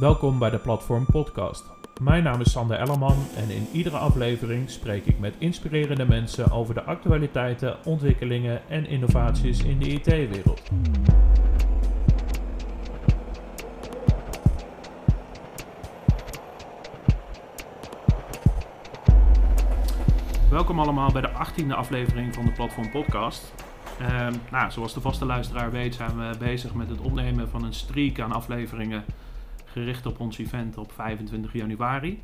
Welkom bij de Platform Podcast. Mijn naam is Sander Ellerman en in iedere aflevering spreek ik met inspirerende mensen over de actualiteiten, ontwikkelingen en innovaties in de IT-wereld. Welkom allemaal bij de 18e aflevering van de Platform Podcast. Ehm, nou, zoals de vaste luisteraar weet, zijn we bezig met het opnemen van een streak aan afleveringen gericht op ons event op 25 januari.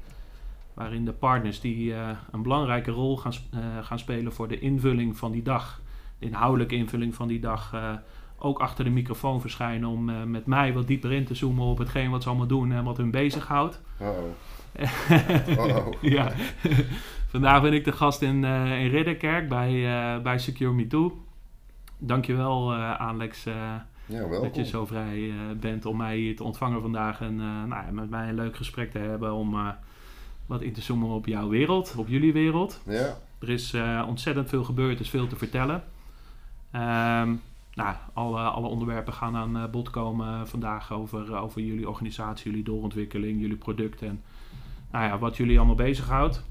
Waarin de partners die eh, een belangrijke rol gaan, uh, gaan spelen voor de invulling van die dag, de inhoudelijke invulling van die dag, uh, ook achter de microfoon verschijnen om met mij wat dieper in te zoomen op hetgeen wat ze allemaal doen en wat hun bezighoudt. Uh-oh. ja. Vandaag ben ik de gast in, in Ridderkerk bij, bij Secure Me Too. Dankjewel Alex ja, dat je zo vrij uh, bent om mij hier te ontvangen vandaag en uh, nou, met mij een leuk gesprek te hebben om uh, wat in te zoomen op jouw wereld, op jullie wereld. Ja. Er is ontzettend veel gebeurd, er is veel te vertellen. Um, nou, alle, alle onderwerpen gaan aan bod komen vandaag over, over jullie organisatie, jullie doorontwikkeling, jullie producten en nou ja, wat jullie allemaal bezighoudt.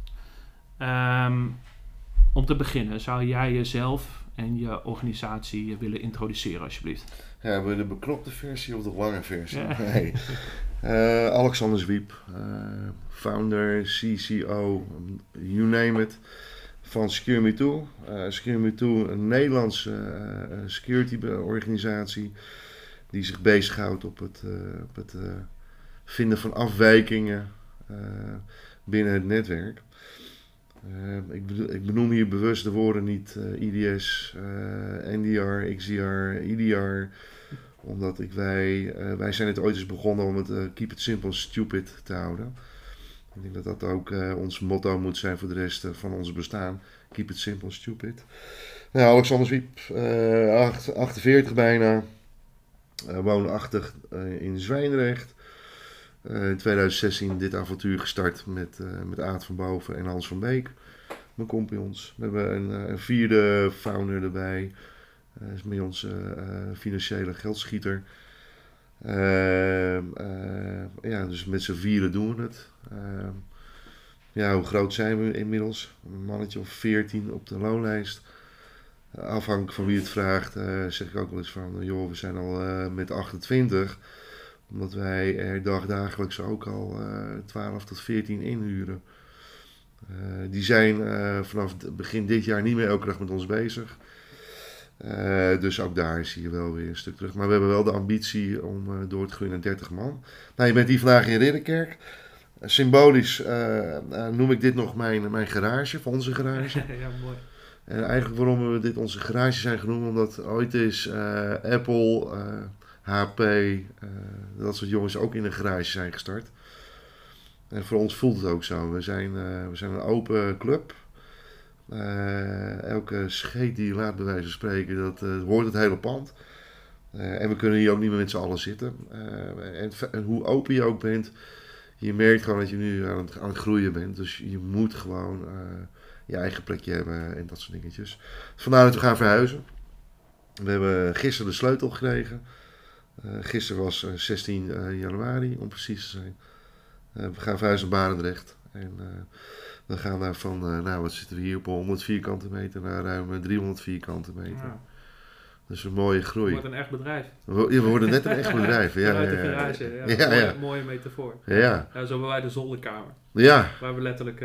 Um, om te beginnen, zou jij jezelf en je organisatie willen introduceren alsjeblieft? Ja, je de beknopte versie of de lange versie? Ja. Nee. Uh, Alexander Zwiep, uh, founder, CCO, you name it, van Secure Me Too. Uh, Secure Me Too, een Nederlandse security organisatie die zich bezighoudt op het, op het vinden van afwijkingen binnen het netwerk. Uh, ik, ik, benoem hier bewust de woorden niet uh, IDS, uh, NDR, XDR, IDR. Omdat ik wij, wij zijn het ooit eens begonnen om het keep it simple stupid te houden. Ik denk dat dat ook ons motto moet zijn voor de rest van ons bestaan. Keep it simple stupid. Nou, Alexander Zwiep, 48 bijna. woonachtig in Zwijndrecht. Uh, in 2016 dit avontuur gestart met, uh, met Aad van Boven en Hans van Beek, mijn compagnons. We hebben een, uh, een vierde founder erbij, dat is bij ons financiële geldschieter. Ehm, ja, dus met z'n vieren doen we het. Ehm, ja, hoe groot zijn we inmiddels? Een mannetje of 14 op de loonlijst. Afhankelijk van wie het vraagt, zeg ik ook wel eens van, joh, we zijn al met 28 omdat wij er dagdagelijks ook al uh, eh, 12 tot 14 inhuren. Uh, die zijn uh, vanaf begin dit jaar niet meer elke dag met ons bezig. dus ook daar zie je wel weer een stuk terug. Maar we hebben wel de ambitie om door te groeien naar 30 man. Nou, je bent hier vandaag in Ridderkerk. symbolisch noem ik dit nog mijn, mijn garage, van onze garage. ja, mooi. En eigenlijk waarom we dit onze garage zijn genoemd, omdat ooit is Apple HP, eh, dat soort jongens ook in een garage zijn gestart. En voor ons voelt het ook zo. We zijn, uh, we zijn een open club. Uh, elke scheet die je laat bij wijze van spreken, dat hoort het hele pand. en we kunnen hier ook niet meer met z'n allen zitten. En, en, hoe open je ook bent, je merkt gewoon dat je nu aan het, aan het groeien bent. Dus je moet gewoon je eigen plekje hebben en dat soort dingetjes. Vandaar dat we gaan verhuizen. We hebben gisteren de sleutel gekregen. Uh, gisteren was 16 uh, eh, januari, om precies te zijn. We gaan verhuizen naar Barendrecht. En we gaan daar van, nou wat zitten we hier op 100 vierkante meter naar ruim 300 vierkante meter. Ja. Dus een mooie groei. Het wordt een echt bedrijf. We, ja, we worden net een echt bedrijf. Ja, ja, ja, garage, ja. ja, ja. Mooie, mooie metafoor. Ja. ja. zo hebben wij de zolderkamer. Ja. Waar we letterlijk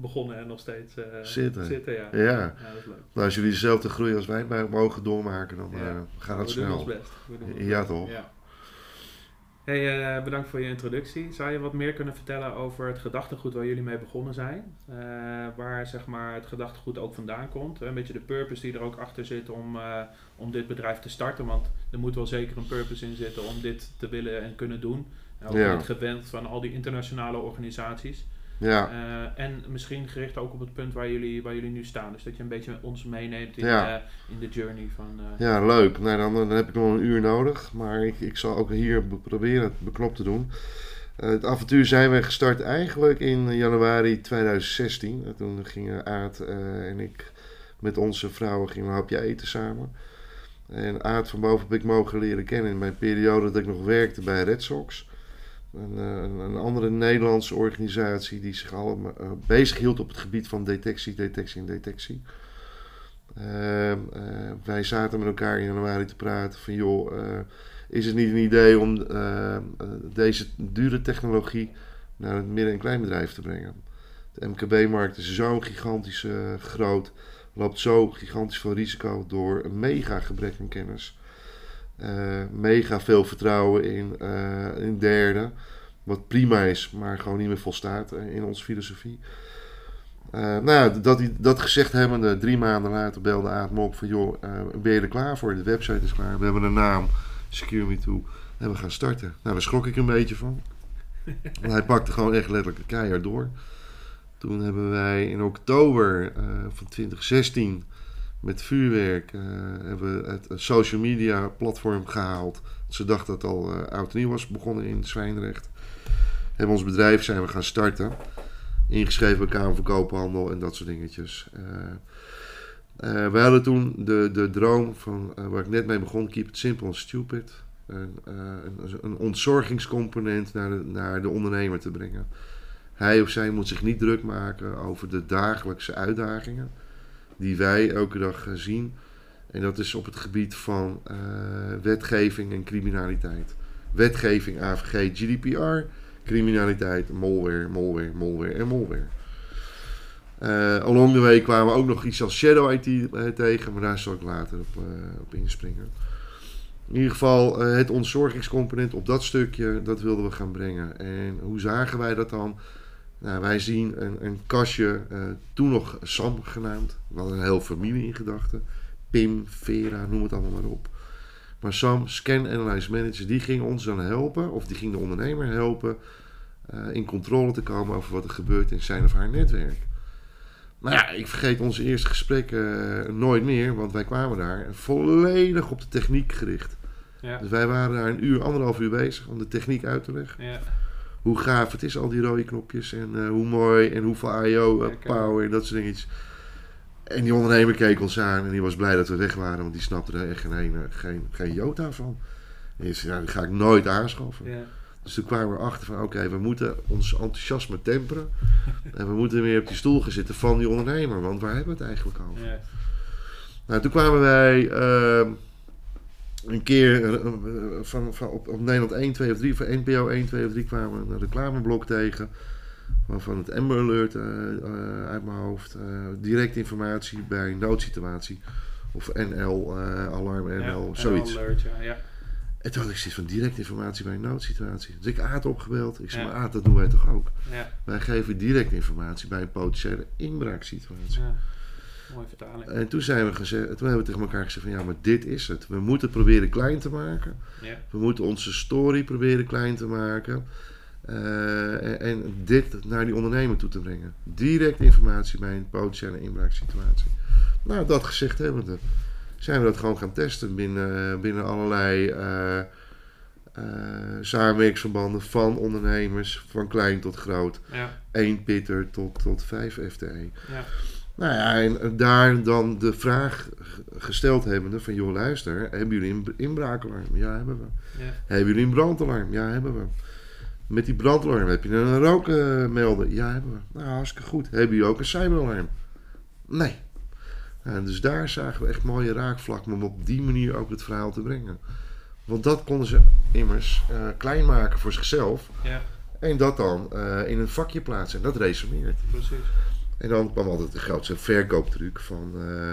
begonnen en nog steeds uh, zitten. zitten ja. Ja. ja. dat is leuk. Nou, als jullie dezelfde groei als wij mogen doormaken, dan ja. uh, gaat het we snel. Doen ons best. We doen ons ja, best. toch? Ja. Hey, uh, bedankt voor je introductie. Zou je wat meer kunnen vertellen over het gedachtegoed waar jullie mee begonnen zijn? waar zeg maar, het gedachtegoed ook vandaan komt? Een beetje de purpose die er ook achter zit om, om dit bedrijf te starten. Want er moet wel zeker een purpose in zitten om dit te willen en kunnen doen. En ook ja. gewend van al die internationale organisaties. Ja. Uh, en misschien gericht ook op het punt waar jullie, waar jullie nu staan. Dus dat je een beetje ons meeneemt in, ja. uh, in de journey van... Uh, ja, leuk. Nou, dan, dan heb ik nog een uur nodig. Maar ik, ik zal ook hier proberen het beknopt te doen. het avontuur zijn we gestart eigenlijk in januari 2016. En toen gingen Aad en ik met onze vrouwen gingen een hapje eten samen. En Aad van boven heb ik mogen leren kennen in mijn periode dat ik nog werkte bij Red Sox. Een, een, een andere Nederlandse organisatie die zich allemaal uh, bezig hield op het gebied van detectie, detectie en detectie. Ehm, wij zaten met elkaar in januari te praten van joh, is het niet een idee om deze dure technologie naar het midden- en kleinbedrijf te brengen? De MKB-markt is zo gigantisch groot loopt zo gigantisch veel risico door een mega gebrek aan kennis. Uh, mega veel vertrouwen in, uh, in derden. Wat prima is, maar gewoon niet meer volstaat uh, in onze filosofie. nou ja, dat, dat gezegd hebbende, drie maanden later belde Aad me op van... joh, ben je er klaar voor? De website is klaar, we hebben een naam, Secure Me Too. En we gaan starten. Nou, daar schrok ik een beetje van. hij pakte gewoon echt letterlijk een keihard door. Toen hebben wij in oktober uh, van 2016 met vuurwerk uh, hebben we het social media platform gehaald. Ze dachten dat het al uh, oud nieuw was begonnen in Zwijndrecht. Hebben ons bedrijf zijn we gaan starten. Ingeschreven bij Kamer van Koophandel en dat soort dingetjes. we hadden toen de, de droom van waar ik net mee begon, keep it simple and stupid. Een, een, een ontzorgingscomponent naar de, naar de ondernemer te brengen. Hij of zij moet zich niet druk maken over de dagelijkse uitdagingen die wij elke dag zien. En dat is op het gebied van uh, wetgeving en criminaliteit. Wetgeving, AVG, GDPR, criminaliteit, malware, malware, malware en malware. Uh, along the way kwamen we ook nog iets als Shadow IT tegen, maar daar zal ik later op, op inspringen. In ieder geval het ontzorgingscomponent op dat stukje, dat wilden we gaan brengen. En hoe zagen wij dat dan? Nou, wij zien een, een kastje, uh, toen nog Sam genaamd. We hadden een hele familie in gedachten. Pim, Vera, noem het allemaal maar op. Maar Sam, Scan Analyze Manager, die ging ons dan helpen, of die ging de ondernemer helpen, uh, in controle te komen over wat er gebeurt in zijn of haar netwerk. Maar ja, ik vergeet onze eerste gesprekken uh, nooit meer, want wij kwamen daar volledig op de techniek gericht. Ja. Dus wij waren daar een uur, anderhalf uur bezig om de techniek uit te leggen. Ja hoe gaaf het is, al die rode knopjes. En uh, hoe mooi en hoeveel IO, uh, power en dat soort dingetjes. En die ondernemer keek ons aan en die was blij dat we weg waren, want die snapte er echt geen, geen, geen jota van. En die zei, ja, die ga ik nooit aanschaffen. Dus toen kwamen we achter van, oké, we moeten ons enthousiasme temperen. en we moeten weer op die stoel gaan zitten van die ondernemer, want waar hebben we het eigenlijk over? Nou, toen kwamen wij... Uh, een keer eh, eh, van, van op, op, Nederland 1, 2 of 3, van NPO 1, 2 of 3 kwamen we een reclameblok tegen. Van het Amber Alert uh, uh, uit mijn hoofd. direct informatie bij een noodsituatie. Of NL, alarm NL, ja, zoiets. Alert, ja, ja. En toen had ik zoiets van direct informatie bij een noodsituatie. Dus ik Aad opgebeld. Ik zei, maar Aad, dat doen wij toch ook? Wij geven direct informatie bij een potentiële inbraaksituatie. Mooie vertaling. En toen, zijn we gezegd, toen hebben we tegen elkaar gezegd van ja, maar dit is het. We moeten proberen klein te maken. Ja. We moeten onze story proberen klein te maken. Uh, en, dit naar die ondernemer toe te brengen. Direct informatie bij een potentiële inbraaksituatie. Nou, dat gezegd hebben we. Zijn we dat gewoon gaan testen binnen, binnen allerlei uh, uh, samenwerkingsverbanden van ondernemers, van klein tot groot. Ja. 1 pitter tot, tot 5 FTE. Ja. Nou ja, en daar dan de vraag gesteld hebbende van... joh, luister, hebben jullie een inbraakalarm? Ja, hebben we. Ja. Hebben jullie een brandalarm? Ja, hebben we. Met die brandalarm heb je een rookmelder? Ja, hebben we. Nou, hartstikke goed. Hebben jullie ook een cyberalarm? Nee. En dus daar zagen we echt mooie raakvlakken om op die manier ook het verhaal te brengen. Want dat konden ze immers uh, klein maken voor zichzelf. Ja. En dat dan uh, in een vakje plaatsen. En dat resoneert. Precies. En dan kwam altijd de grootste verkooptruc van uh,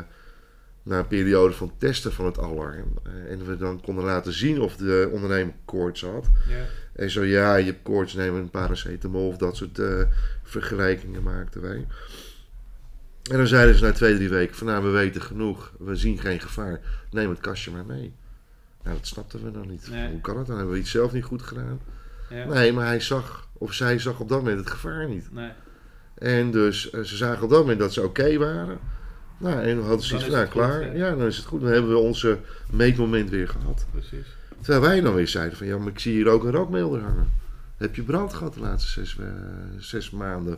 na een periode van testen van het alarm. Uh, en we dan konden laten zien of de ondernemer koorts had. Ja. En zo ja, je hebt koorts, nemen een paracetamol of dat soort uh, vergelijkingen maakten wij. En dan zeiden ze na twee, drie weken van nou we weten genoeg, we zien geen gevaar, neem het kastje maar mee. Nou dat snapten we dan niet. Hoe kan het? Dan hebben we iets zelf niet goed gedaan. Ja. Nee, maar hij zag, of zij zag op dat moment het gevaar niet. Nee. En dus eh, ze zagen op dat moment dat ze oké waren. Nou, en dan hadden ze iets van, nou klaar. ja. dan is het goed. Dan hebben we onze meetmoment weer gehad. Precies. Terwijl wij dan weer zeiden van, ja, maar ik zie hier ook een rookmelder hangen. Heb je brand gehad de laatste zes, uh, zes maanden,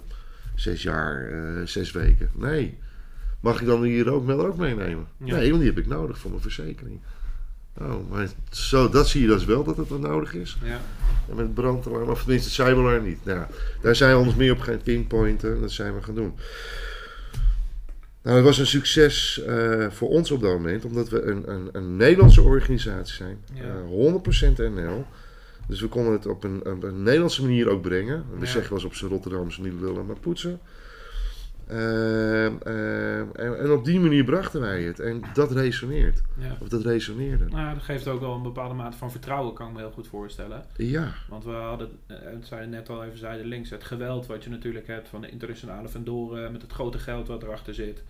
zes jaar, uh, zes weken? Nee. Mag ik dan die rookmelder ook meenemen? Nee, want die heb ik nodig voor mijn verzekering. Oh, maar zo, dat zie je dus wel dat het wat nodig is. Ja. En met brandalarm, of tenminste het cyberlarm niet. Nou, daar zijn we ons meer op gaan pinpointen. Dat zijn we gaan doen. Nou, het was een succes uh, voor ons op dat moment, omdat we een, een, een Nederlandse organisatie zijn. Ja. Uh, 100% NL. Dus we konden het op een, op een Nederlandse manier ook brengen. We Ja. zeggen wel eens op z'n Rotterdamse niet lullen, maar poetsen. Ehm, ehm, en, en op die manier brachten wij het. En dat resoneert. Ja. Of dat resoneerde. Nou, dat geeft ook wel een bepaalde mate van vertrouwen, kan ik me heel goed voorstellen. Ja, Want we hadden, eh, het zei net al even zijde links, het geweld wat je natuurlijk hebt van de internationale vendoren met het grote geld wat erachter zit.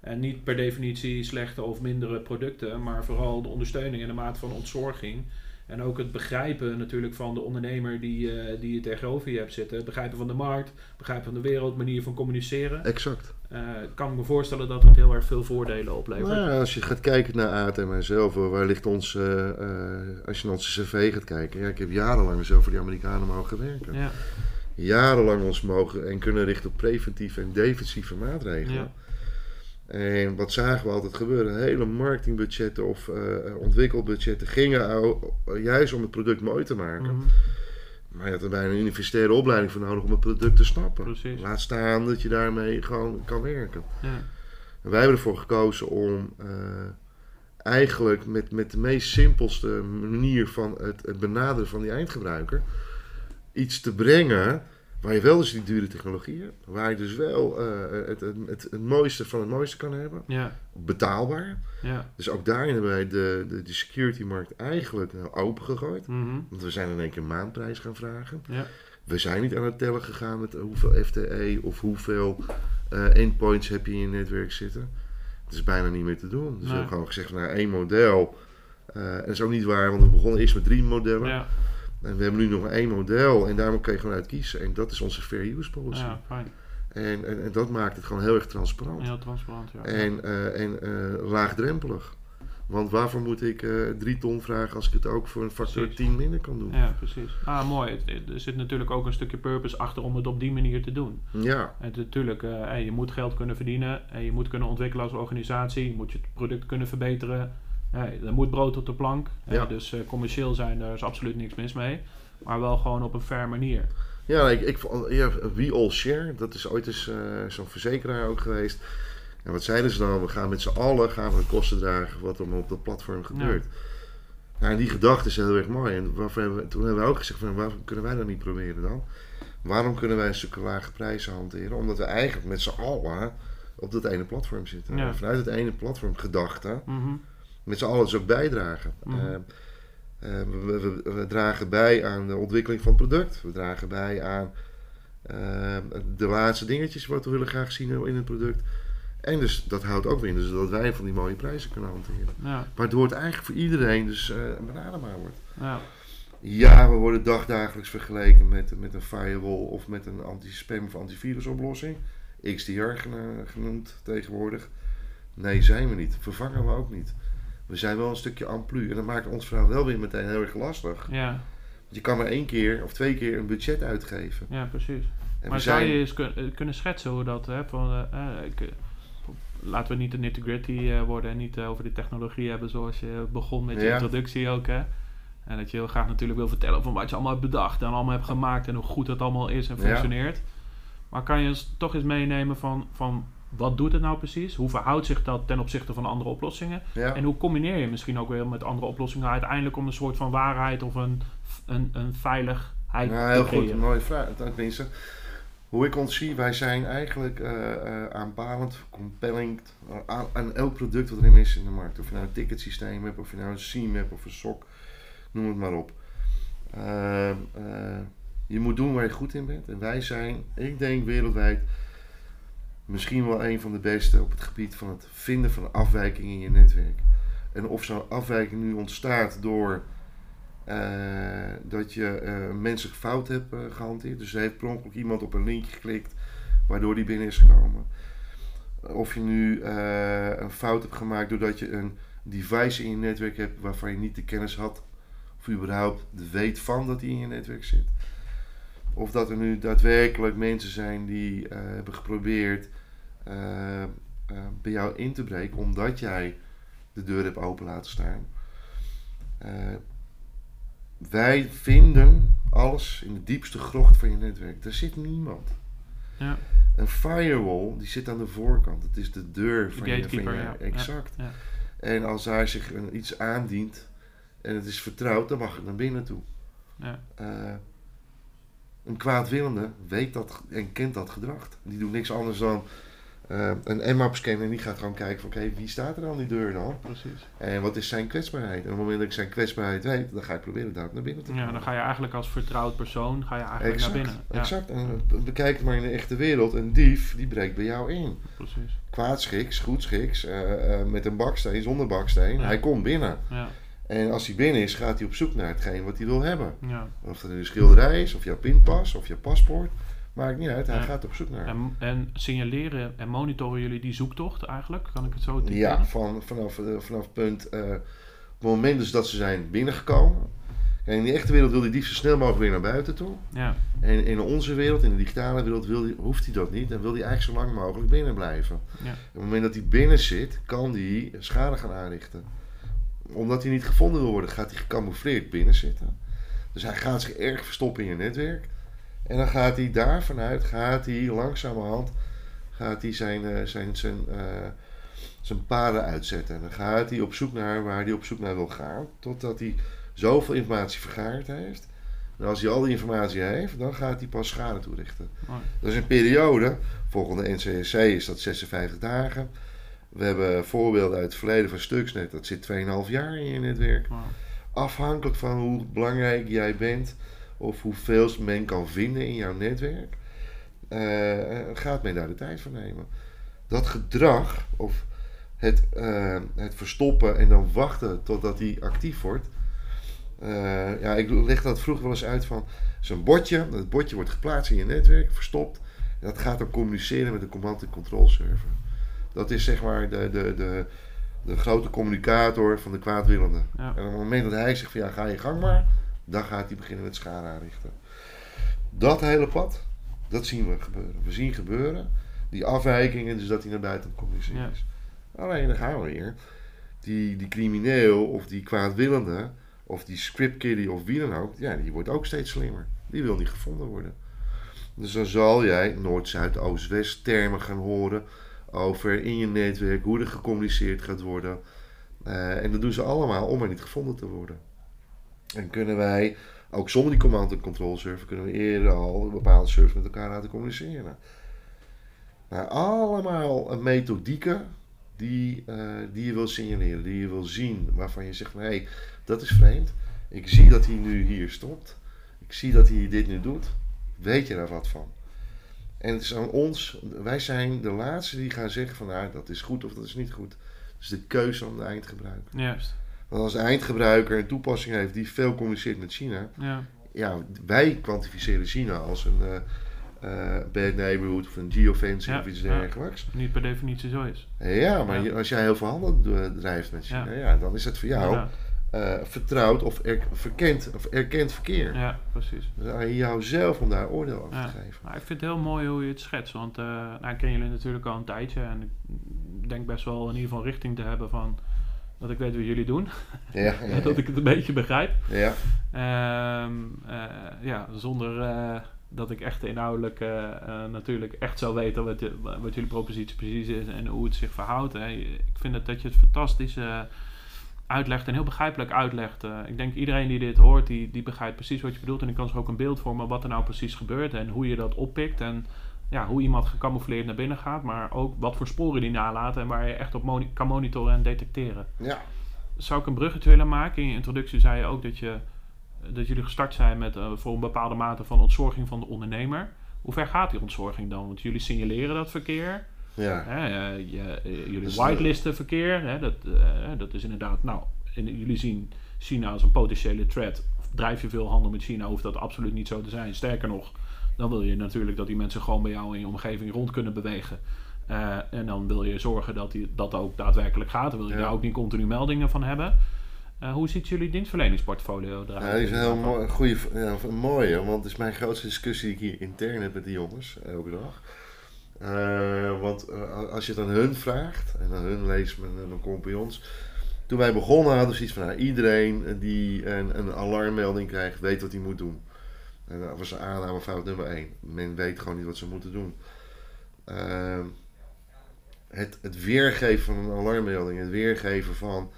En niet per definitie slechte of mindere producten, maar vooral de ondersteuning en de mate van ontzorging. En ook het begrijpen natuurlijk van de ondernemer die, eh, die je tegenover je hebt zitten. Begrijpen van de markt, begrijpen van de wereld, manier van communiceren. exact. Eh, kan ik me voorstellen dat het heel erg veel voordelen oplevert. Nou, ja, als je gaat kijken naar Aad en mijzelf, eh, waar ligt ons, eh, als je naar onze cv gaat kijken. Ja, ik heb jarenlang zo voor die Amerikanen mogen werken. Ja, Jarenlang ons mogen en kunnen richten op preventieve en defensieve maatregelen. Ja. En wat zagen we altijd gebeuren? Hele marketingbudgetten of eh, ontwikkelbudgetten gingen juist om het product mooi te maken. Mhm. Maar je had er bijna een universitaire opleiding voor nodig om het product te snappen. Precies. Laat staan dat je daarmee gewoon kan werken. ja. En wij hebben ervoor gekozen om eh, eigenlijk met, met de meest simpelste manier van het, het benaderen van die eindgebruiker iets te brengen waar je wel dus die dure technologie hebt. Waar je dus wel eh, het, het, het, mooiste van het mooiste kan hebben. ja, Betaalbaar. ja. Dus ook daarin hebben wij de, de, de security markt eigenlijk nou, opengegooid. Mhm. Want we zijn in één keer maandprijs gaan vragen. Ja. We zijn niet aan het tellen gegaan met hoeveel FTE of hoeveel eh, endpoints heb je in je netwerk zitten. Het is bijna niet meer te doen. Dus we hebben gewoon gezegd nou, één model. Eh, en dat is ook niet waar, want we begonnen eerst met drie modellen. Ja, En we hebben nu nog maar één model en daarom kun je gewoon uit kiezen. En dat is onze fair use policy. ja, fijn. En, en, en dat maakt het gewoon heel erg transparant. Heel transparant, ja. En, eh, en eh, laagdrempelig. Want waarvoor moet ik eh, drie ton vragen als ik het ook voor een factor Precies. 10 minder kan doen? Ja, precies. Ah, mooi. Er zit natuurlijk ook een stukje purpose achter om het op die manier te doen. Ja, En natuurlijk, hey, je moet geld kunnen verdienen. En je moet kunnen ontwikkelen als organisatie. Je moet je product kunnen verbeteren. Hey, er moet brood op de plank. Ja. dus eh, commercieel zijn, daar is absoluut niks mis mee. Maar wel gewoon op een fair manier. Ja, ik, ik ja, We All Share, dat is ooit eens eh, zo'n verzekeraar ook geweest. En wat zeiden ze dan? We gaan met z'n allen gaan we de kosten dragen wat er op dat platform gebeurt. Nou, en die gedachte is heel erg mooi. En waarvoor hebben we, toen hebben we ook gezegd van waarom kunnen wij dat niet proberen dan? Waarom kunnen wij zulke lage prijzen hanteren? Omdat we eigenlijk met z'n allen op dat ene platform zitten. Ja. En vanuit het ene platform gedachte Mhm. Met z'n allen dus ook bijdragen. Mhm. Eh, eh, we, we- we dragen bij aan de ontwikkeling van het product. We dragen bij aan eh, de laatste dingetjes wat we willen graag zien in het product. En dus dat houdt ook weer in dus dat wij van die mooie prijzen kunnen hanteren. Ja, Waardoor het eigenlijk voor iedereen dus eh benaderbaar wordt. ja, Ja, we worden dagdagelijks vergeleken met, met een firewall of met een anti-spam of antivirusoplossing. XDR genoemd tegenwoordig. Nee, zijn we niet. Vervangen we ook niet. We zijn wel een stukje amplu. En dat maakt ons verhaal wel weer meteen heel erg lastig. ja, Want je kan maar één keer of twee keer een budget uitgeven. ja, precies. En maar zou je eens kun- eh, kunnen schetsen hoe dat, hè, van, eh, eh, ik, laten we niet de nitty-gritty worden en niet over de technologie hebben zoals je begon met je Ja. introductie ook, hè. En dat je heel graag natuurlijk wil vertellen van wat je allemaal hebt bedacht en allemaal hebt gemaakt en hoe goed het allemaal is en Ja. functioneert. Maar kan je eens, toch eens meenemen van, van wat doet het nou precies? Hoe verhoudt zich dat ten opzichte van andere oplossingen? Ja. En hoe combineer je misschien ook weer met andere oplossingen uiteindelijk om een soort van waarheid of een, een, een veiligheid Nou, heel te goed, creëren? mooie vraag. Tenminste, hoe ik ons zie, wij zijn eigenlijk eh eh, aanpalend, compelling eh, aan, aan elk product wat er is in de markt. Of je nou een ticketsysteem hebt, of je nou een CMAP of een SOC, noem het maar op. Je moet doen waar je goed in bent. En wij zijn, ik denk wereldwijd, misschien wel een van de beste op het gebied van het vinden van afwijkingen in je netwerk. En of zo'n afwijking nu ontstaat door eh, dat je eh, een menselijke fout hebt eh, gehanteerd. Dus heeft per ongeluk iemand op een linkje geklikt waardoor die binnen is gekomen. Of je nu een fout hebt gemaakt doordat je een device in je netwerk hebt waarvan je niet de kennis had. Of überhaupt weet van dat die in je netwerk zit. Of dat er nu daadwerkelijk mensen zijn die hebben geprobeerd eh, eh, bij jou in te breken omdat jij de deur hebt open laten staan. wij vinden alles in de diepste grocht van je netwerk. Daar zit niemand. Ja. Een firewall die zit aan de voorkant. Het is de deur van je, van je ja. exact. Ja. En als hij zich een- iets aandient en het is vertrouwd, dan mag het naar binnen toe. Ja. Eh, een kwaadwillende weet dat en kent dat gedrag. Die doet niks anders dan eh, een nmap scannen en die gaat gewoon kijken van oké, wie staat er aan die deur dan? Precies. En wat is zijn kwetsbaarheid? En op het moment dat ik zijn kwetsbaarheid weet, dan ga ik proberen daar naar binnen te komen. Ja, dan ga je eigenlijk als vertrouwd persoon ga je eigenlijk Exact, naar binnen. Ja, exact. En eh, bekijk het maar in de echte wereld. Een dief, die breekt bij jou in. precies. Kwaadschiks, goedschiks, eh, eh, met een baksteen, zonder baksteen. Ja. Hij komt binnen. Ja, En als hij binnen is, gaat hij op zoek naar hetgeen wat hij wil hebben. ja. Of dat een schilderij is, of jouw pinpas, of je paspoort. Maakt niet uit, hij gaat op zoek naar. En, en signaleren en monitoren jullie die zoektocht eigenlijk? Kan ik het zo typeren? Ja, van, vanaf, eh, vanaf punt, eh, op het moment dus dat ze zijn binnengekomen. En in de echte wereld wil die dief zo snel mogelijk weer naar buiten toe. Ja, En in onze wereld, in de digitale wereld, wil die, hoeft hij dat niet. En wil hij eigenlijk zo lang mogelijk binnen blijven. ja, Op het moment dat hij binnen zit, kan hij schade gaan aanrichten. Omdat hij niet gevonden wil worden, gaat hij gecamoufleerd binnen zitten. Dus hij gaat zich erg verstoppen in je netwerk. En dan gaat hij daar vanuit, gaat hij langzamerhand, gaat hij zijn, eh, zijn, zijn, eh, zijn paden uitzetten. En dan gaat hij op zoek naar waar hij op zoek naar wil gaan. Totdat hij zoveel informatie vergaard heeft. En als hij al die informatie heeft, dan gaat hij pas schade toerichten. mooi. Dat is een periode. Volgens de NCSC is dat 56 dagen. We hebben voorbeelden uit het verleden van Stuxnet. Dat zit 2,5 jaar in je netwerk. Afhankelijk van hoe belangrijk jij bent. Of hoeveel men kan vinden in jouw netwerk. eh, gaat men daar de tijd voor nemen. Dat gedrag. Of het, eh, het verstoppen en dan wachten totdat hij actief wordt. eh, ja, ik leg dat vroeger wel eens uit van zo'n bordje. Dat bordje wordt geplaatst in je netwerk, verstopt. En dat gaat dan communiceren met de command en control server. Dat is zeg maar de, de, de, de grote communicator van de kwaadwillende. Ja. En op het moment dat hij zegt van ja, ga je gang maar, dan gaat hij beginnen met schade aanrichten. Dat hele pad, dat zien we gebeuren. We zien gebeuren, die afwijkingen, dus dat hij naar buiten communiceren Ja. is. Alleen dan gaan we weer. Die, die crimineel of die kwaadwillende, of die scriptkiddie of wie dan ook, ja, die wordt ook steeds slimmer. Die wil niet gevonden worden. Dus dan zal jij Noord, Zuid, Oost, West termen gaan horen over in je netwerk, hoe er gecommuniceerd gaat worden. Eh, en dat doen ze allemaal om maar niet gevonden te worden. En kunnen wij, ook zonder die command en control server, kunnen we eerder al bepaalde servers met elkaar laten communiceren. Nou, allemaal methodieken die, eh, die je wil signaleren, die je wil zien, waarvan je zegt hé, hey, dat is vreemd. Ik zie dat hij nu hier stopt. Ik zie dat hij dit nu doet. Weet je daar wat van? En het is aan ons, wij zijn de laatste die gaan zeggen van nou, dat is goed of dat is niet goed. Dus de keuze aan de eindgebruiker. Juist. Want als de eindgebruiker een toepassing heeft die veel communiceert met China, Ja, ja, wij kwantificeren China als een eh, bad neighborhood of een geofencing Ja, of iets ja. dergelijks. niet per definitie zo is. Ja, maar Ja. als jij heel veel handel drijft met China, Ja. dan is het voor jou eh, vertrouwd of er, verkend of erkend verkeer. ja, precies. Dus aan jou zelf om daar oordeel over te geven. Maar ik vind het heel mooi hoe je het schetst. Want eh nou, ik ken jullie natuurlijk al een tijdje. En ik denk best wel in ieder geval richting te hebben van... Dat ik weet wat jullie doen. Ja, ja, ja. dat ik het een beetje begrijp. ja. Ehm, eh, ja, zonder eh, dat ik echt inhoudelijk eh, natuurlijk echt zou weten wat, je- wat jullie propositie precies is en hoe het zich verhoudt. Hè. Ik vind het dat je het fantastisch uitlegt en heel begrijpelijk uitlegt. Ik denk iedereen die dit hoort, die, die begrijpt precies wat je bedoelt. En ik kan zich ook een beeld vormen wat er nou precies gebeurt en hoe je dat oppikt. En ja, hoe iemand gecamoufleerd naar binnen gaat, maar ook wat voor sporen die nalaten en waar je echt op moni- kan monitoren en detecteren ja. zou ik een bruggetje willen maken. In je introductie zei je ook dat, je, dat jullie gestart zijn met eh, voor een bepaalde mate van ontzorging van de ondernemer. Hoe ver gaat die ontzorging dan? Want jullie signaleren dat verkeer. ja. Hè, eh, je, eh, jullie Dus, whitelisten verkeer. Hè, dat, dat is inderdaad, nou, jullie zien China als een potentiële threat. Drijf je veel handel met China, hoeft dat absoluut niet zo te zijn. Sterker nog, dan wil je natuurlijk dat die mensen gewoon bij jou in je omgeving rond kunnen bewegen. Eh, en dan wil je zorgen dat die, dat ook daadwerkelijk gaat. Dan wil je Ja. daar ook niet continu meldingen van hebben. Eh, hoe ziet jullie dienstverleningsportfolio eruit? Ja, die is een heel mooi, goede, ja, mooie, want het is mijn grootste discussie die ik hier intern heb met de jongens, elke dag. Eh, want eh, als je het aan hun vraagt, en aan hun leest met mijn compagnons, Toen wij begonnen hadden we zoiets van nou, iedereen die een, een alarmmelding krijgt, weet wat hij moet doen. En dat was aannamefout nummer 1. Men weet gewoon niet wat ze moeten doen. Ehm, het, het weergeven van een alarmmelding, het weergeven van een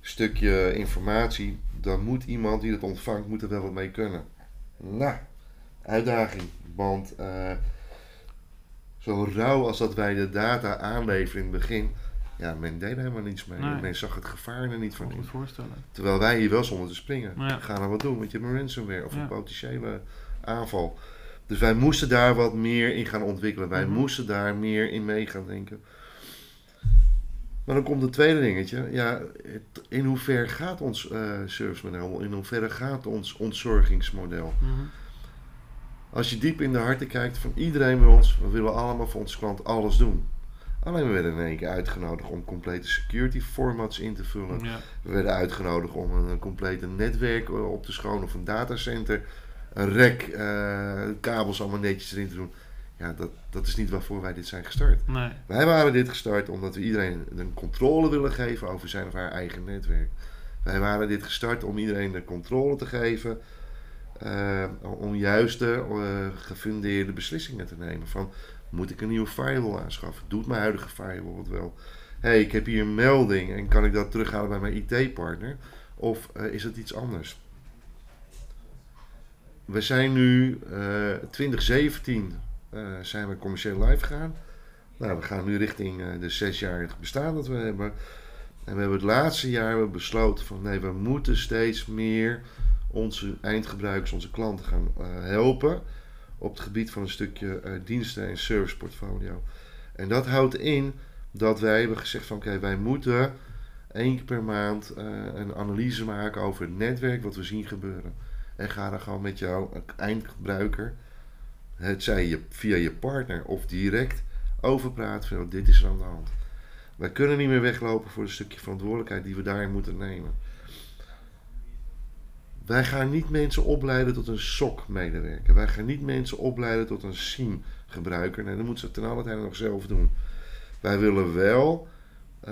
stukje informatie, dan moet iemand die het ontvangt, moet er wel wat mee kunnen. Nou, uitdaging. Want uh, zo rauw als dat wij de data aanleveren in het begin, ja, men deed helemaal niets mee. Nee. Men zag het gevaar er niet van in. voorstellen. Terwijl wij hier wel zonder te springen. Ja. Gaan er wat doen, want je hebt een ransomware of een potentiële aanval. Dus wij moesten daar wat meer in gaan ontwikkelen. Wij mhm. moesten daar meer in mee gaan denken. Maar dan komt het tweede dingetje. Ja, in hoeverre gaat ons uh, servicemodel? In hoeverre gaat ons ontzorgingsmodel? Mhm. Als je diep in de harten kijkt van iedereen bij ons, we willen allemaal voor onze klant alles doen. Alleen we werden in één keer uitgenodigd om complete security formats in te vullen. We werden uitgenodigd om een, complete netwerk op te schonen of een datacenter. Een rek, uh, kabels allemaal netjes erin te doen. Ja, dat, dat is niet waarvoor wij dit zijn gestart. Nee. Wij waren dit gestart omdat we iedereen een controle willen geven over zijn of haar eigen netwerk. Wij waren dit gestart om iedereen de controle te geven. Uh, om juiste, uh, gefundeerde beslissingen te nemen. Van moet ik een nieuwe firewall aanschaffen? Doet mijn huidige firewall het wel? hey, ik heb hier een melding en kan ik dat terughalen bij mijn IT-partner? Of uh, is het iets anders? We zijn nu 2017 zijn we commercieel live gegaan. Nou, we gaan nu richting de zesjarig bestaan dat we hebben. En we hebben het laatste jaar besloten van nee, we moeten steeds meer onze eindgebruikers, onze klanten gaan uh, helpen op het gebied van een stukje uh, diensten en serviceportfolio. En dat houdt in dat wij hebben gezegd van oké, wij moeten één keer per maand uh, een analyse maken over het netwerk, wat we zien gebeuren. En ga dan gewoon met jouw eindgebruiker, het zij je via je partner of direct, over praten van dit is er aan de hand. Wij kunnen niet meer weglopen voor een stukje verantwoordelijkheid die we daarin moeten nemen. Wij gaan niet mensen opleiden tot een SOC-medewerker. Wij gaan niet mensen opleiden tot een SIEM-gebruiker. Nee, dat moeten ze ten alle tijde nog zelf doen. Wij willen wel uh,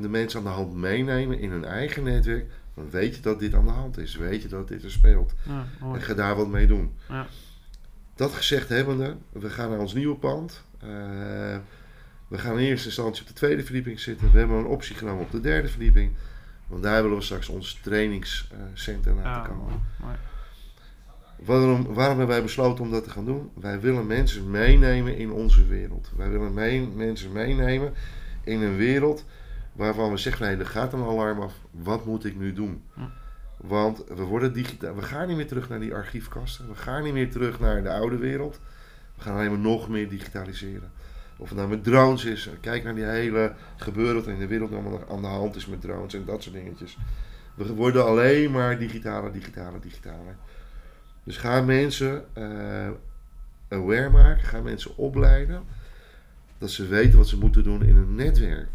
de mensen aan de hand meenemen in hun eigen netwerk. Dan weet je dat dit aan de hand is. Weet je dat dit er speelt. Ja, en ga daar wat mee doen. Ja. Dat gezegd hebbende, we gaan naar ons nieuwe pand. Uh, we gaan in eerste instantie op de tweede verdieping zitten. We hebben een optie genomen op de derde verdieping. Want daar willen we straks ons trainingscentrum laten komen. Waarom, waarom hebben wij besloten om dat te gaan doen? Wij willen mensen meenemen in onze wereld. Wij willen mee, mensen meenemen in een wereld waarvan we zeggen: nee, er gaat een alarm af. Wat moet ik nu doen? Want we worden digitaal. We gaan niet meer terug naar die archiefkasten. We gaan niet meer terug naar de oude wereld. We gaan alleen maar nog meer digitaliseren. Of het nou met drones is. Kijk naar die hele gebeuren in de wereld allemaal aan de hand is met drones en dat soort dingetjes. We worden alleen maar digitale, digitale, digitale. Dus ga mensen uh, aware maken, ga mensen opleiden. Dat ze weten wat ze moeten doen in een netwerk.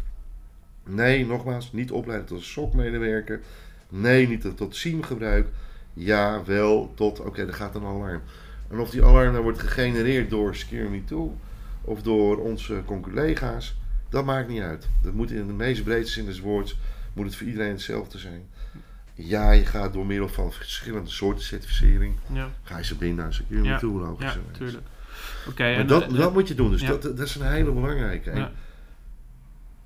Nee, nogmaals, niet opleiden tot een SOC-medewerker. Nee, niet tot, SIEM-gebruik. Ja, wel tot, oké, er gaat een alarm. En of die alarm dan wordt gegenereerd door Secure Me Tool of door onze collega's, dat maakt niet uit. Dat moet in de meest breedste zin des woords, moet het voor iedereen hetzelfde zijn. Ja, je gaat door middel van verschillende soorten certificering, ja. ga je ze binnen aan security ja. toe, logisch. Ja, tuurlijk. Oké. en dat, dat moet je doen, dus dat, dat is een hele belangrijke.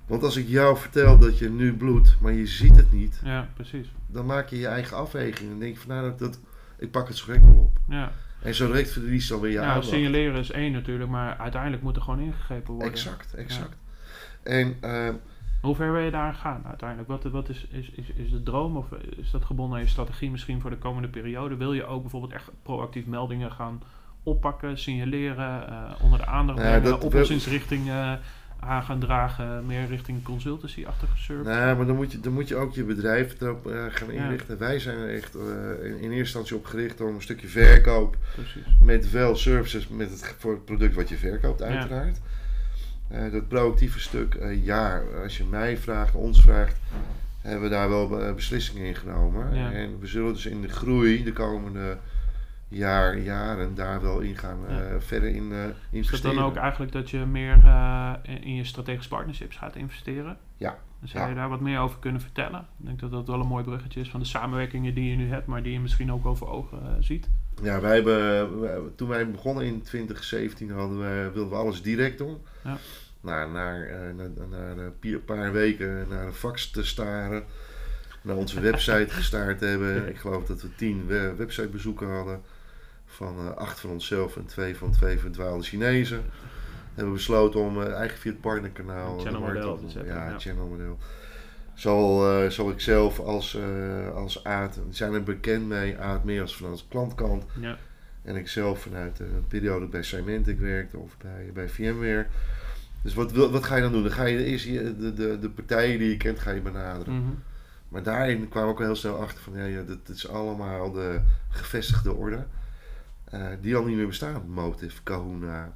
Want als ik jou vertel dat je nu bloedt, maar je ziet het niet, ja, precies. dan maak je je eigen afweging en denk je van nou, dat, dat, ik pak het zo wel op. Ja. En zo direct verliest dan weer je ja, aandacht. signaleren is één natuurlijk, maar uiteindelijk moet er gewoon ingegrepen worden. Exact, exact. En, uh, Hoe ver wil je daar gaan uiteindelijk? Wat, wat is, is, is, is de droom of is dat gebonden aan je strategie misschien voor de komende periode? Wil je ook bijvoorbeeld echt proactief meldingen gaan oppakken, signaleren, uh, onder de aandacht brengen, ja, oplossingsrichtingen aan gaan dragen, meer richting consultancy-achtige service? Nee, maar dan moet je, dan moet je ook je bedrijf erop uh, gaan inrichten. Wij zijn er echt uh, in, in, eerste instantie op gericht om een stukje verkoop. Precies. Met wel services met het, voor het product wat je verkoopt, uiteraard. Ja. Uh, dat proactieve stuk, ja, als je mij vraagt, ons vraagt, hebben we daar wel beslissingen in genomen. Ja. En we zullen dus in de groei de komende jaar, jaren daar wel in gaan Ja. eh, verder in eh Is het investeren. dan ook eigenlijk dat je meer eh, in, je strategische partnerships gaat investeren? Ja. Zou Ja. je daar wat meer over kunnen vertellen? Ik denk dat dat wel een mooi bruggetje is van de samenwerkingen die je nu hebt, maar die je misschien ook over ogen ziet. Ja, wij hebben, wij- toen wij begonnen in 2017 hadden we, wilden we alles direct doen. Ja. Nou, naar, naar, naar een paar weken naar een fax te staren. Naar onze website gestaard hebben. Ik geloof dat we tien we- websitebezoeken hadden. Van eh, acht van onszelf en twee van twee verdwaalde Chinezen. Hebben we besloten om eh, eigen via het partnerkanaal Een de channel markt model op te te zetten, Ja, ja. channel model. Zowel, eh, zowel ik zelf als, eh als Aad zijn er bekend mee. Aad meer als vanuit de klantkant. Ja, En ik zelf vanuit de periode bij Symantec werkte of bij, bij VMware. Dus wat, wil- wat ga je dan doen? Dan ga je eerst de, de, de partijen die je kent ga je benaderen. Mhm. Maar daarin kwam ik ook heel snel achter van ja, ja dit is allemaal de gevestigde orde. Eh, die al niet meer bestaan. Motive, Kahuna,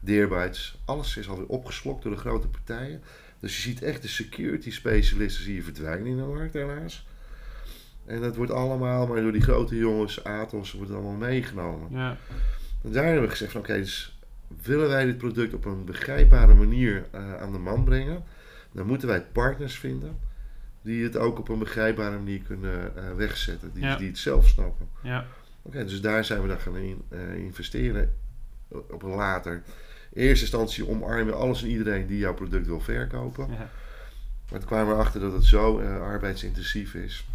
Deerbytes. Alles is alweer opgeslokt door de grote partijen. Dus je ziet echt de security specialisten zie je verdwijnen in de markt helaas. En dat wordt allemaal maar door die grote jongens, Atos, wordt het allemaal meegenomen. ja, En daar hebben we gezegd van oké, dus willen wij dit product op een begrijpbare manier eh, aan de man brengen, dan moeten wij partners vinden die het ook op een begrijpbare manier kunnen wegzetten, die, Ja. die het zelf snappen. ja, Oké, dus daar zijn we dan gaan in, eh, investeren op een later. In eerste instantie omarmen alles en iedereen die jouw product wil verkopen. ja, Maar toen kwamen we erachter dat het zo eh, arbeidsintensief is.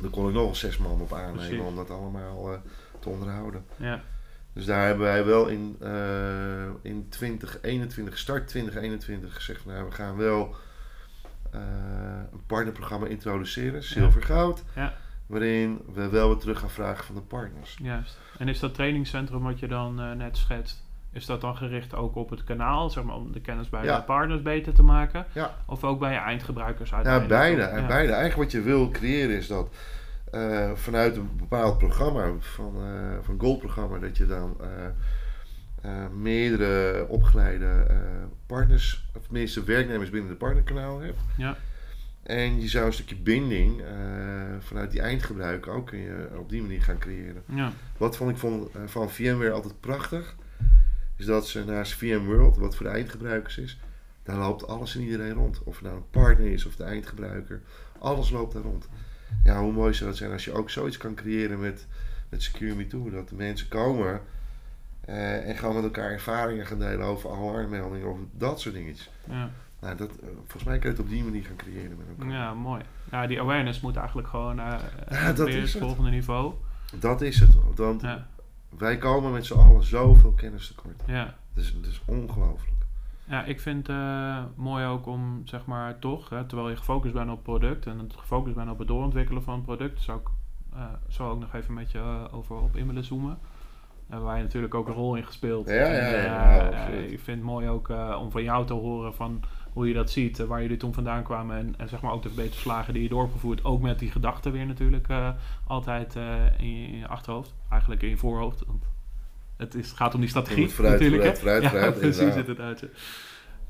Daar kon ik nog wel zes man op aannemen Precies. om dat allemaal eh, te onderhouden. ja, Dus daar hebben wij wel in, in 2021, start 2021, gezegd: nou, we gaan wel een partnerprogramma introduceren, zilver goud. Ja. Waarin we wel weer terug gaan vragen van de partners. juist. En is dat trainingscentrum wat je dan eh, net schetst, is dat dan gericht ook op het kanaal, zeg maar om de kennis bij Ja. de partners beter te maken? Ja. Of ook bij je eindgebruikers Ja, uiteindelijk? beide. Ja. Beide. Eigenlijk wat je wil creëren is dat eh, vanuit een bepaald programma, van, eh van Gold-programma, dat je dan meerdere opgeleide partners, of tenminste werknemers binnen de partnerkanaal hebt. Ja. En je zou een stukje binding eh, vanuit die eindgebruiker ook kun je op die manier gaan creëren. Ja, Wat vond ik van, eh, van VMware altijd prachtig, is dat ze naast VMworld, wat voor de eindgebruikers is, daar loopt alles en iedereen rond. Of het nou een partner is of de eindgebruiker, alles loopt daar rond. Ja, hoe mooi zou het zijn als je ook zoiets kan creëren met, met Secure Me Too. Dat de mensen komen eh, en gewoon met elkaar ervaringen gaan delen over alarmmeldingen of dat soort dingetjes. ja. Nou, dat, eh, volgens mij kun je het op die manier gaan creëren met elkaar. ja, mooi. Ja, die awareness moet eigenlijk gewoon eh Ja, dat weer is het volgende niveau. Dat is het. Want Ja, wij komen met z'n allen zoveel kennis tekort. ja. Het is, het is ongelooflijk. Ja, ik vind het eh, mooi ook om, zeg maar, toch, hè, terwijl je gefocust bent op product en het gefocust bent op het doorontwikkelen van het product, zou ik eh, zo ook nog even met je over op in willen zoomen. Daar hebben wij natuurlijk ook een rol in gespeeld. Ja, ja, En, ja, ja, eh, absoluut. ik vind het mooi ook om van jou te horen van hoe je dat ziet, eh, waar jullie toen vandaan kwamen en, en zeg maar ook de verbeterslagen die je doorgevoerd, ook met die gedachten weer natuurlijk eh, altijd eh, in, je, in je achterhoofd, eigenlijk in je voorhoofd. Want het is, gaat om die strategie vooruit, natuurlijk. vooruit, vooruit, ja, vooruit, precies inderdaad. het uit.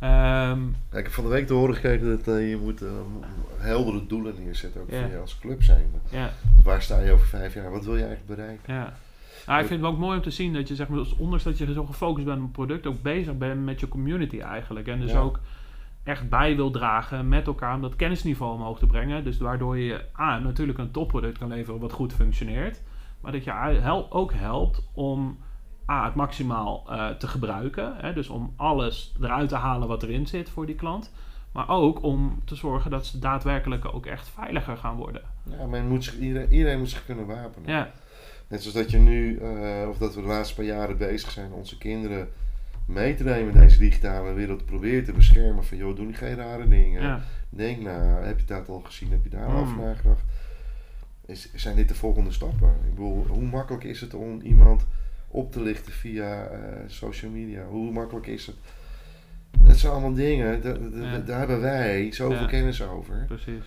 Ja, ik heb van de week te horen gekregen dat je moet heldere doelen neerzetten, ook voor je als club zijn. Waar sta je over vijf jaar? Wat wil je eigenlijk bereiken? ja. Nou, ik vind het ook mooi om te zien dat je, zeg maar, ondanks dat je zo gefocust bent op het product, ook bezig bent met je community eigenlijk. En dus Ja. ook echt bij wil dragen met elkaar om dat kennisniveau omhoog te brengen. Dus waardoor je A, natuurlijk een topproduct kan leveren wat goed functioneert. Maar dat je ook helpt om A, het maximaal eh, te gebruiken. Hè, dus om alles eruit te halen wat erin zit voor die klant. Maar ook om te zorgen dat ze daadwerkelijk ook echt veiliger gaan worden. Ja, men moet zich, iedereen, iedereen moet zich kunnen wapenen. Ja, Net zoals dat je nu, eh, of dat we de laatste paar jaren bezig zijn, onze kinderen mee te nemen in deze digitale wereld, proberen te beschermen van joh, doe niet geen rare dingen. ja, Denk nou, heb je dat al gezien, heb je daar al Mm. over nagedacht? Is, zijn dit de volgende stappen? Ik bedoel, hoe makkelijk is het om iemand op te lichten via eh, social media? Hoe makkelijk is het? Dat zijn allemaal dingen, Ja. daar hebben wij zoveel Ja. kennis over. precies.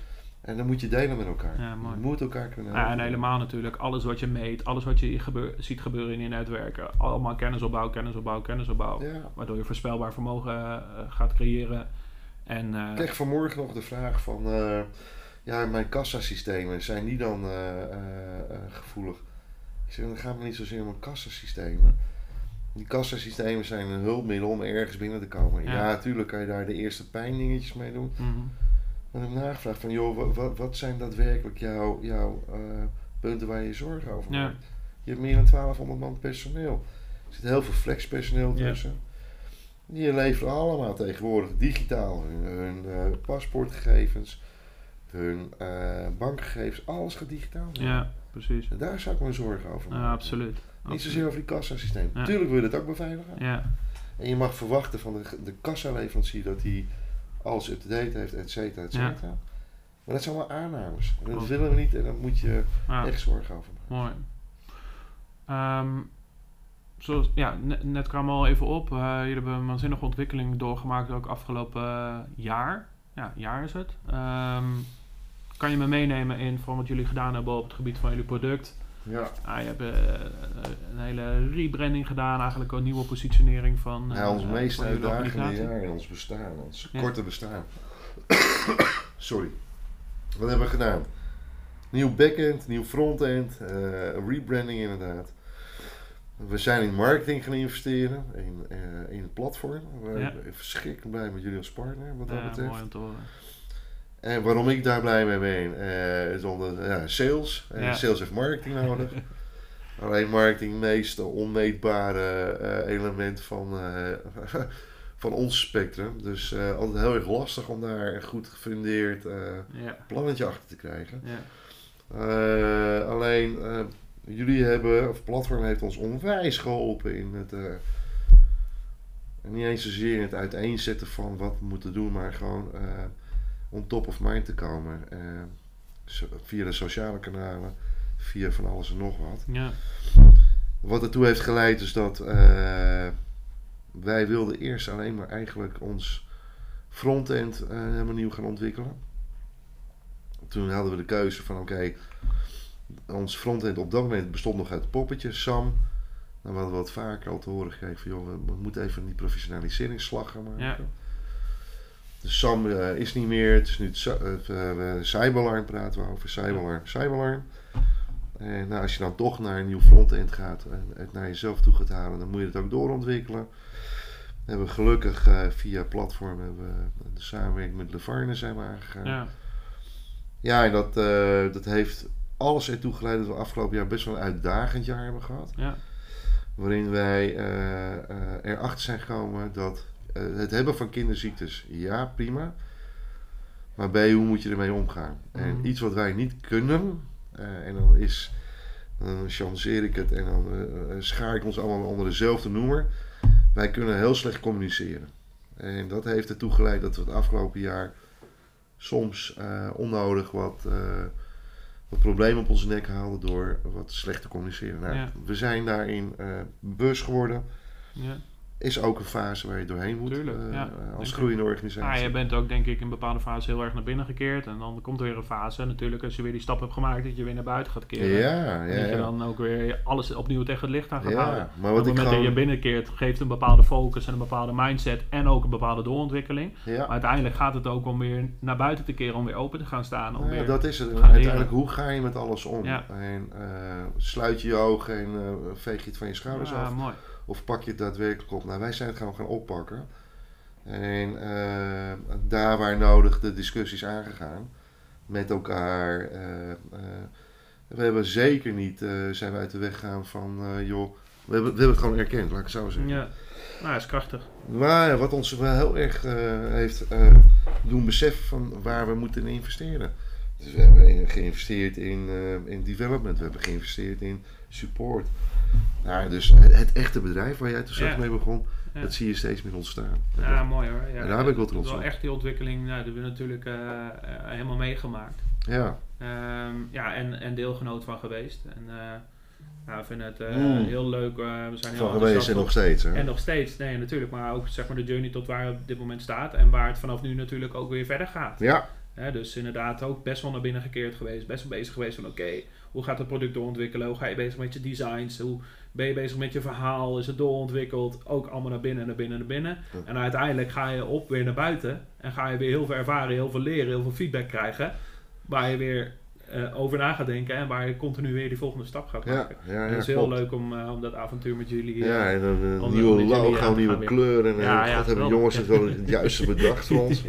En dan moet je delen met elkaar. Ja, je moet elkaar kunnen Ja, en helpen. helemaal natuurlijk alles wat je meet, alles wat je gebeur- ziet gebeuren in je netwerken. Allemaal kennisopbouw, kennisopbouw, kennisopbouw. Ja. Waardoor je voorspelbaar vermogen eh, gaat creëren. En eh, Ik kreeg vanmorgen nog de vraag van, eh, ja, mijn kassasystemen, zijn die dan gevoelig? Ik zeg, dan gaat het niet zozeer om kassasystemen. Die kassasystemen zijn een hulpmiddel om ergens binnen te komen. Ja. Ja, natuurlijk kan je daar de eerste pijndingetjes mee doen. Mhm. Ik heb nagevraagd van, joh, wat, wat zijn daadwerkelijk jouw, jouw eh, punten waar je je zorgen over Ja. maakt? Je hebt meer dan 1200 man personeel. Er zit heel veel flexpersoneel Ja. tussen. Die leveren allemaal tegenwoordig digitaal hun, hun eh, paspoortgegevens, hun eh, bankgegevens, alles gaat digitaal. Ja, precies. En Daar zou ik me zorgen over maken. Ja, absoluut. Niet Absoluut. zozeer over die kassasysteem. Ja. Natuurlijk wil je dat ook beveiligen. Ja, En je mag verwachten van de, de kassaleverancier dat hij alles up-to-date heeft, et cetera, et Ja. cetera. Maar dat zijn allemaal aannames. En dat willen we niet en daar moet je ja. echt zorgen over maken. Mooi. Ehm, zoals, ja, net, net kwam al even op. eh, jullie hebben een waanzinnige ontwikkeling doorgemaakt ook afgelopen eh, jaar. Ja, jaar is het. Ehm, kan je me meenemen in van wat jullie gedaan hebben op het gebied van jullie product? Ja. Ah, je hebt eh, een hele rebranding gedaan, eigenlijk een nieuwe positionering van. Ja, ons eh, meest van jullie uitdagende jaar in ons bestaan, ons Ja. korte bestaan. Sorry. Wat hebben we gedaan? Nieuw backend, nieuw frontend, eh rebranding inderdaad. We zijn in marketing gaan investeren, in, eh, in het platform. We Ja. zijn verschrikkelijk blij met jullie als partner wat dat Ja, betreft. mooi om te horen. En waarom ik daar blij mee ben, eh, is omdat ja, sales. En Ja. Sales heeft marketing nodig. Alleen marketing het meest onmeetbare eh, element van, eh, van ons spectrum. Dus altijd heel erg lastig om daar een goed gefundeerd Ja, plannetje achter te krijgen. ja, alleen jullie hebben, of het platform heeft ons onwijs geholpen in het. niet eens zozeer in het uiteenzetten van wat we moeten doen, maar gewoon on top of mind te komen. eh, via de sociale kanalen, via van alles en nog wat. ja, Wat ertoe heeft geleid is dat eh, wij wilden eerst alleen maar eigenlijk ons frontend eh, helemaal nieuw gaan ontwikkelen. Toen hadden we de keuze van oké, ons frontend op dat moment bestond nog uit poppetjes, Sam. Dan hadden we wat vaker al te horen gekregen van joh, we, we moeten even die professionaliseringsslag gaan maken. Ja. Dus Sam eh, is niet meer, het is nu het, Cy- het, eh, Cyberlarm praten we over, Cyberlarm, Cyberlarm. En nou, als je dan toch naar een nieuw frontend gaat en het naar jezelf toe gaat halen, dan moet je het ook doorontwikkelen. We hebben gelukkig eh, via platform hebben we de samenwerking met Levarne zijn we aangegaan. Ja, ja, en dat, dat heeft alles ertoe geleid dat we afgelopen jaar best wel een uitdagend jaar hebben gehad. ja, Waarin wij erachter zijn gekomen dat het hebben van kinderziektes, ja prima. Maar B, hoe moet je ermee omgaan? En Mhm. iets wat wij niet kunnen, eh, en dan is, dan chanceer ik het en dan eh, eh, schaar ik ons allemaal onder dezelfde noemer. Wij kunnen heel slecht communiceren. En dat heeft ertoe geleid dat we het afgelopen jaar soms eh, onnodig wat, eh, wat problemen op onze nek haalden door wat slecht te communiceren. Nou, Ja. We zijn daarin eh bewust geworden. ja. Is ook een fase waar je doorheen moet Tuurlijk, eh, ja, als ik. groeiende Ah, organisatie. je bent ook denk ik in bepaalde fase heel erg naar binnen gekeerd. En dan komt er weer een fase natuurlijk als je weer die stap hebt gemaakt dat je weer naar buiten gaat keren. ja, En ja, dat je ja. dan ook weer alles opnieuw tegen het licht aan gaat houden. ja. Maar Op wat het ik moment dat je binnenkeert geeft een bepaalde focus en een bepaalde mindset en ook een bepaalde doorontwikkeling. Maar Ja, uiteindelijk gaat het ook om weer naar buiten te keren, om weer open te gaan staan. Om ja, weer, dat is het. Uiteindelijk, leren. hoe ga je met alles om? Ja. En eh, sluit je je ogen en eh, veeg je het van je schouders ja, af? mooi. Of pak je het daadwerkelijk op? Nou, wij zijn het gewoon gaan oppakken. En eh, daar waar nodig de discussies aangegaan. Met elkaar. eh, eh, we hebben zeker niet, zijn we uit de weg gegaan van, joh, we hebben, we hebben het gewoon erkend, laat ik het zo zeggen. Ja, nou, dat is krachtig. Maar wat ons wel heel erg heeft doen beseffen van waar we moeten investeren. Dus we hebben geïnvesteerd in, in development, we hebben geïnvesteerd in support. Nou, dus het, het echte bedrijf waar jij toen straks Ja. mee begon, Ja. dat zie je steeds meer ontstaan. Ja, mooi hoor. Ja, En daar ben ik wel trots op. echt die ontwikkeling, nou, dat hebben we natuurlijk eh, eh, helemaal meegemaakt. Ja, Ehm, ja, en, en deelgenoot van geweest. En eh, nou, we vinden het Mm. heel leuk. we zijn heel van geweest en nog steeds. Hè? En nog steeds, nee, natuurlijk. Maar ook zeg maar de journey tot waar het op dit moment staat. En waar het vanaf nu natuurlijk ook weer verder gaat. Ja, Hè, dus inderdaad ook best wel naar binnen gekeerd geweest. Best wel bezig geweest van oké, hoe gaat het product doorontwikkelen? Hoe ga je bezig met je designs? Hoe ben je bezig met je verhaal? Is het doorontwikkeld? Ook allemaal naar binnen, naar binnen, naar binnen. Ja. En uiteindelijk ga je op weer naar buiten. En ga je weer heel veel ervaren, heel veel leren, heel veel feedback krijgen. Waar je weer eh, over na gaat denken en waar je continu weer die volgende stap gaat maken. ja, ja, het is heel klopt. leuk om, eh, om dat avontuur met jullie... eh, Ja, en dan een nieuwe logo, nieuwe kleuren. En Ja, God, hebben jongens het wel het juiste bedacht voor ons.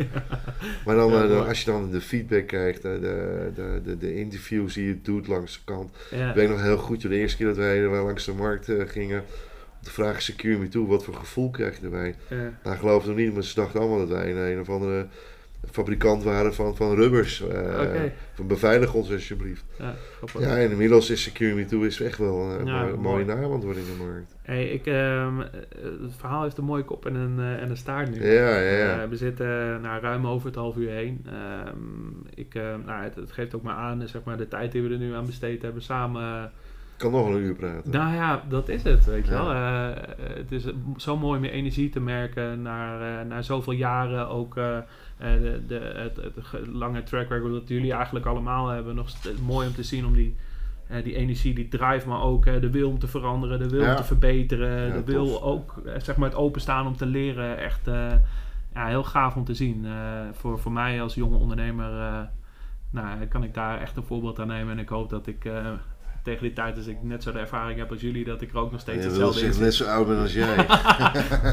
Maar dan, als je dan de feedback krijgt, de, de, de, de, de interviews die je doet langs de kant. Ik weet nog heel goed, de eerste keer dat wij langs de markt gingen, te vragen Secure Me toe, wat voor gevoel krijg je erbij? Nou, geloof het nog niet, maar ze dachten allemaal dat wij een, een of andere fabrikant waren van, van rubbers. eh. Van beveilig ons alsjeblieft. Ja. Ja, en inmiddels is Secure Me Toe is echt wel een Ja, mooie, mooi. mooie naam aan worden in de markt. Hey, ik, ehm, eh, het verhaal heeft een mooie kop en een, eh, en een staart nu. Ja, ja, ja. Eh, we zitten nou, ruim over het half uur heen. Ehm, ik, eh, nou, het, het geeft ook maar aan, eh, zeg maar, de tijd die we er nu aan besteed hebben samen. Ik kan nog een uur praten. nou ja, dat is het, weet je Ja. wel. Eh, het is zo mooi meer energie te merken naar, eh, naar zoveel jaren. Ook eh, de, de, het, het ge- lange track record dat jullie eigenlijk allemaal hebben. Nog mooi om te zien om die, die energie, die drive, maar ook de wil om te veranderen, de wil Ja. om te verbeteren. Ja, de tof. wil ook, zeg maar, het openstaan om te leren. Echt ja, heel gaaf om te zien. Voor, voor mij als jonge ondernemer nou, kan ik daar echt een voorbeeld aan nemen. En ik hoop dat ik tegen die tijd, als ik net zo de ervaring heb als jullie, dat ik er ook nog steeds wil hetzelfde in zie. net zo oud ben als jij.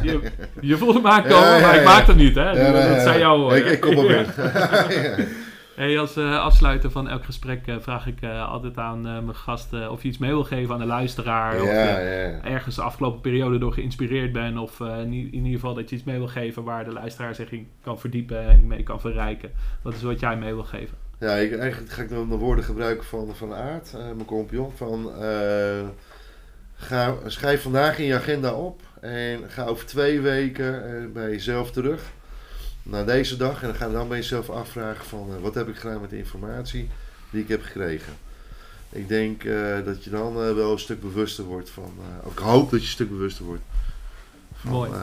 je, je voelde me aankomen, Ja, ja, maar ik ja. maak het niet, hè? Ja, dat zijn ja. jouw woorden. Ik, ik kom op in. Ja. Hey, als eh, afsluiter van elk gesprek eh, vraag ik eh, altijd aan eh, mijn gasten of je iets mee wil geven aan de luisteraar. Of Ja, je ja. ergens de afgelopen periode door geïnspireerd bent. Of eh, in, in ieder geval dat je iets mee wil geven waar de luisteraar zich in kan verdiepen en mee kan verrijken. Wat is wat jij mee wil geven? Ja, ik, eigenlijk ga ik dan de woorden gebruiken van, van Aard, eh, mijn compagnon. Van, eh, ga, schrijf vandaag in je agenda op en ga over twee weken eh, bij jezelf terug naar deze dag. En dan ga dan bij jezelf afvragen van wat heb ik gedaan met de informatie die ik heb gekregen. Ik denk dat je dan wel een stuk bewuster wordt van, of ik hoop dat je een stuk bewuster wordt Mooi. eh,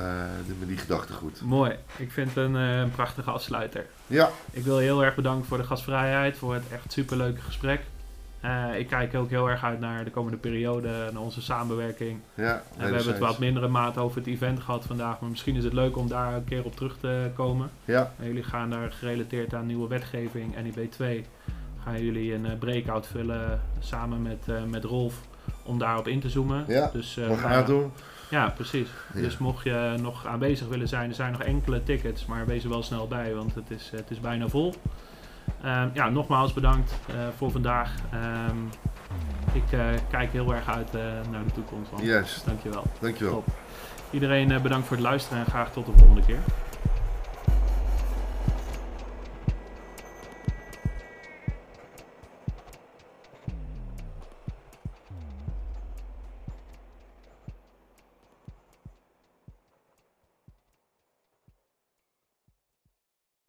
die, met die gedachtegoed. Mooi. Ik vind het een, eh, een prachtige afsluiter. Ja, Ik wil heel erg bedanken voor de gastvrijheid, voor het echt superleuke gesprek. Eh, ik kijk ook heel erg uit naar de komende periode, naar onze samenwerking. ja. En we hebben het wat mindere mate over het event gehad vandaag, maar misschien is het leuk om daar een keer op terug te komen. Ja, En jullie gaan daar gerelateerd aan nieuwe wetgeving, NIB 2, gaan jullie een breakout vullen samen met, met Rolf om daarop in te zoomen. Ja, dus, eh, mag nou, aan doen. Ja, precies. Ja. Dus mocht je nog aanwezig willen zijn, er zijn nog enkele tickets, maar wees er wel snel bij, want het is, het is bijna vol. Ehm, ja, nogmaals bedankt eh, voor vandaag. Ehm, ik eh, kijk heel erg uit eh, naar de toekomst. Man. Juist, Dankjewel. dankjewel. Top. Iedereen bedankt voor het luisteren en graag tot de volgende keer.